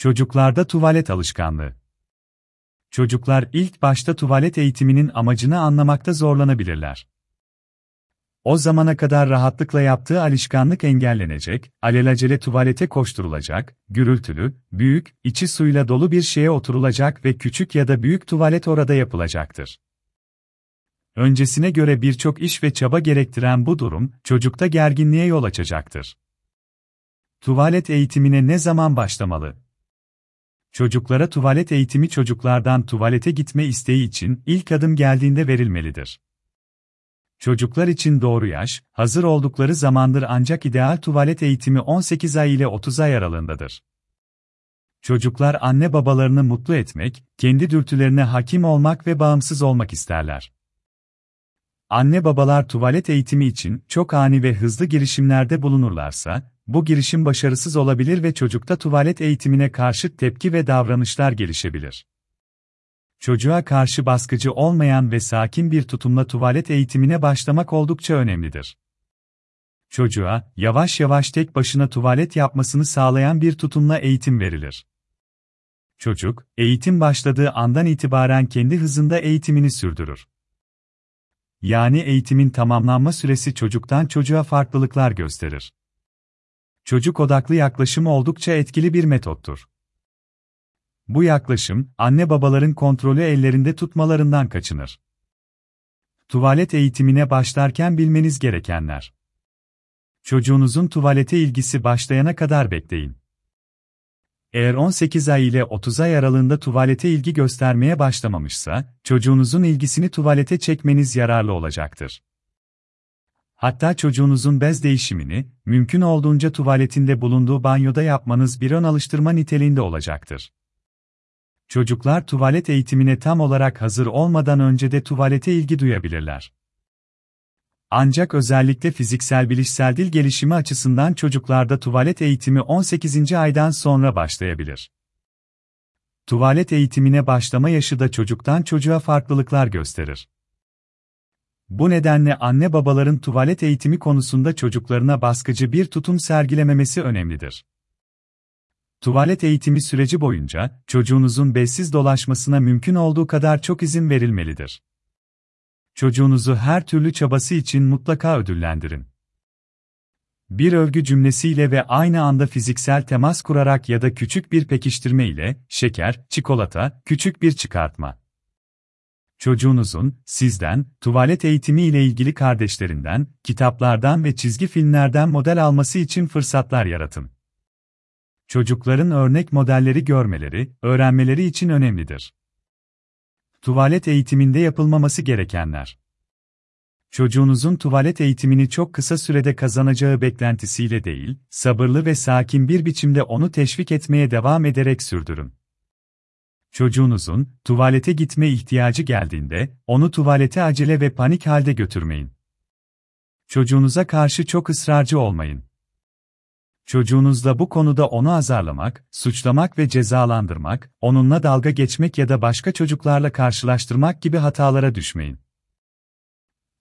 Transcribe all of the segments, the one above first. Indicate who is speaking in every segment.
Speaker 1: Çocuklarda tuvalet alışkanlığı. Çocuklar ilk başta tuvalet eğitiminin amacını anlamakta zorlanabilirler. O zamana kadar rahatlıkla yaptığı alışkanlık engellenecek, alelacele tuvalete koşturulacak, gürültülü, büyük, içi suyla dolu bir şeye oturulacak ve küçük ya da büyük tuvalet orada yapılacaktır. Öncesine göre birçok iş ve çaba gerektiren bu durum, çocukta gerginliğe yol açacaktır. Tuvalet eğitimine ne zaman başlamalı? Çocuklara tuvalet eğitimi çocuklardan tuvalete gitme isteği için ilk adım geldiğinde verilmelidir. Çocuklar için doğru yaş, hazır oldukları zamandır ancak ideal tuvalet eğitimi 18 ay ile 30 ay aralığındadır. Çocuklar anne babalarını mutlu etmek, kendi dürtülerine hakim olmak ve bağımsız olmak isterler. Anne babalar tuvalet eğitimi için çok ani ve hızlı girişimlerde bulunurlarsa, bu girişim başarısız olabilir ve çocukta tuvalet eğitimine karşı tepki ve davranışlar gelişebilir. Çocuğa karşı baskıcı olmayan ve sakin bir tutumla tuvalet eğitimine başlamak oldukça önemlidir. Çocuğa, yavaş yavaş tek başına tuvalet yapmasını sağlayan bir tutumla eğitim verilir. Çocuk, eğitim başladığı andan itibaren kendi hızında eğitimini sürdürür. Yani eğitimin tamamlanma süresi çocuktan çocuğa farklılıklar gösterir. Çocuk odaklı yaklaşım oldukça etkili bir metottur. Bu yaklaşım, anne babaların kontrolü ellerinde tutmalarından kaçınır. Tuvalet eğitimine başlarken bilmeniz gerekenler. Çocuğunuzun tuvalete ilgisi başlayana kadar bekleyin. Eğer 18 ay ile 30 ay aralığında tuvalete ilgi göstermeye başlamamışsa, çocuğunuzun ilgisini tuvalete çekmeniz yararlı olacaktır. Hatta çocuğunuzun bez değişimini, mümkün olduğunca tuvaletinde bulunduğu banyoda yapmanız bir ön alıştırma niteliğinde olacaktır. Çocuklar tuvalet eğitimine tam olarak hazır olmadan önce de tuvalete ilgi duyabilirler. Ancak özellikle fiziksel bilişsel dil gelişimi açısından çocuklarda tuvalet eğitimi 18. aydan sonra başlayabilir. Tuvalet eğitimine başlama yaşı da çocuktan çocuğa farklılıklar gösterir. Bu nedenle anne babaların tuvalet eğitimi konusunda çocuklarına baskıcı bir tutum sergilememesi önemlidir. Tuvalet eğitimi süreci boyunca çocuğunuzun bezsiz dolaşmasına mümkün olduğu kadar çok izin verilmelidir. Çocuğunuzu her türlü çabası için mutlaka ödüllendirin. Bir övgü cümlesiyle ve aynı anda fiziksel temas kurarak ya da küçük bir pekiştirme ile, şeker, çikolata, küçük bir çıkartma. Çocuğunuzun, sizden, tuvalet eğitimi ile ilgili kardeşlerinden, kitaplardan ve çizgi filmlerden model alması için fırsatlar yaratın. Çocukların örnek modelleri görmeleri, öğrenmeleri için önemlidir. Tuvalet eğitiminde yapılmaması gerekenler. Çocuğunuzun tuvalet eğitimini çok kısa sürede kazanacağı beklentisiyle değil, sabırlı ve sakin bir biçimde onu teşvik etmeye devam ederek sürdürün. Çocuğunuzun tuvalete gitme ihtiyacı geldiğinde onu tuvalete acele ve panik halde götürmeyin. Çocuğunuza karşı çok ısrarcı olmayın. Çocuğunuzla bu konuda onu azarlamak, suçlamak ve cezalandırmak, onunla dalga geçmek ya da başka çocuklarla karşılaştırmak gibi hatalara düşmeyin.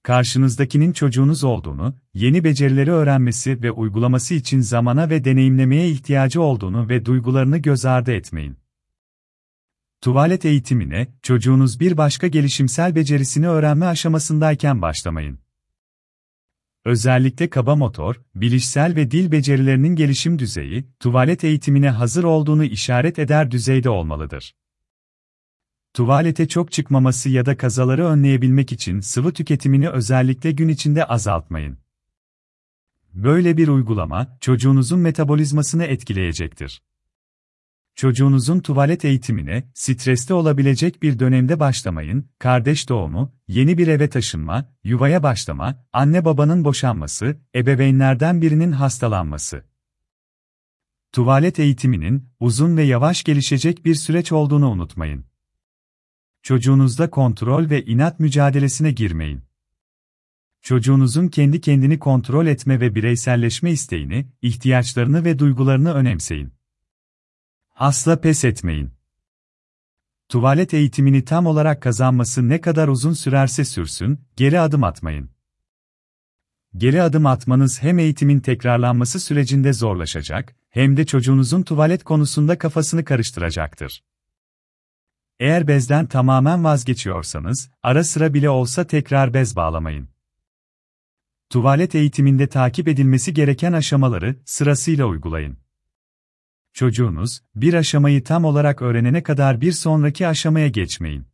Speaker 1: Karşınızdakinin çocuğunuz olduğunu, yeni becerileri öğrenmesi ve uygulaması için zamana ve deneyimlemeye ihtiyacı olduğunu ve duygularını göz ardı etmeyin. Tuvalet eğitimine, çocuğunuz bir başka gelişimsel becerisini öğrenme aşamasındayken başlamayın. Özellikle kaba motor, bilişsel ve dil becerilerinin gelişim düzeyi, tuvalet eğitimine hazır olduğunu işaret eder düzeyde olmalıdır. Tuvalete çok çıkmaması ya da kazaları önleyebilmek için sıvı tüketimini özellikle gün içinde azaltmayın. Böyle bir uygulama, çocuğunuzun metabolizmasını etkileyecektir. Çocuğunuzun tuvalet eğitimine, stresli olabilecek bir dönemde başlamayın, kardeş doğumu, yeni bir eve taşınma, yuvaya başlama, anne babanın boşanması, ebeveynlerden birinin hastalanması. Tuvalet eğitiminin, uzun ve yavaş gelişecek bir süreç olduğunu unutmayın. Çocuğunuzda kontrol ve inat mücadelesine girmeyin. Çocuğunuzun kendi kendini kontrol etme ve bireyselleşme isteğini, ihtiyaçlarını ve duygularını önemseyin. Asla pes etmeyin. Tuvalet eğitimini tam olarak kazanması ne kadar uzun sürerse sürsün, geri adım atmayın. Geri adım atmanız hem eğitimin tekrarlanması sürecinde zorlaşacak, hem de çocuğunuzun tuvalet konusunda kafasını karıştıracaktır. Eğer bezden tamamen vazgeçiyorsanız, ara sıra bile olsa tekrar bez bağlamayın. Tuvalet eğitiminde takip edilmesi gereken aşamaları sırasıyla uygulayın. Çocuğunuz, bir aşamayı tam olarak öğrenene kadar bir sonraki aşamaya geçmeyin.